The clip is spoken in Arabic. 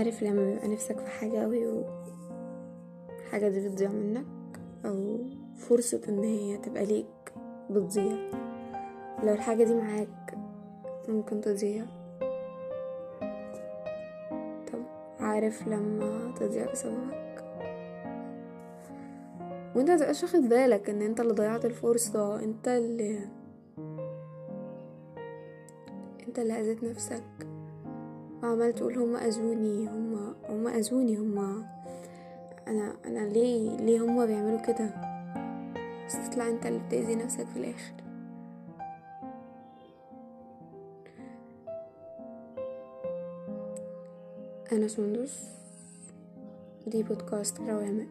عارف لما بيبقى نفسك في حاجة أوي و الحاجة دي بتضيع منك أو فرصة إن هي تبقى ليك بتضيع. لو الحاجة دي معاك ممكن تضيع. طب عارف لما تضيع بسببك؟ وأنت متبقاش واخد بالك إن أنت اللي ضيعت الفرصة أنت اللي أنت اللي أذيت نفسك. وعمال تقول هما أذوني هما هما أذوني هما أنا أنا ليه ليه هما بيعملوا كده؟ بس تطلع أنت اللي بتأذي نفسك في الآخر. أنا سندس دي بودكاست روامق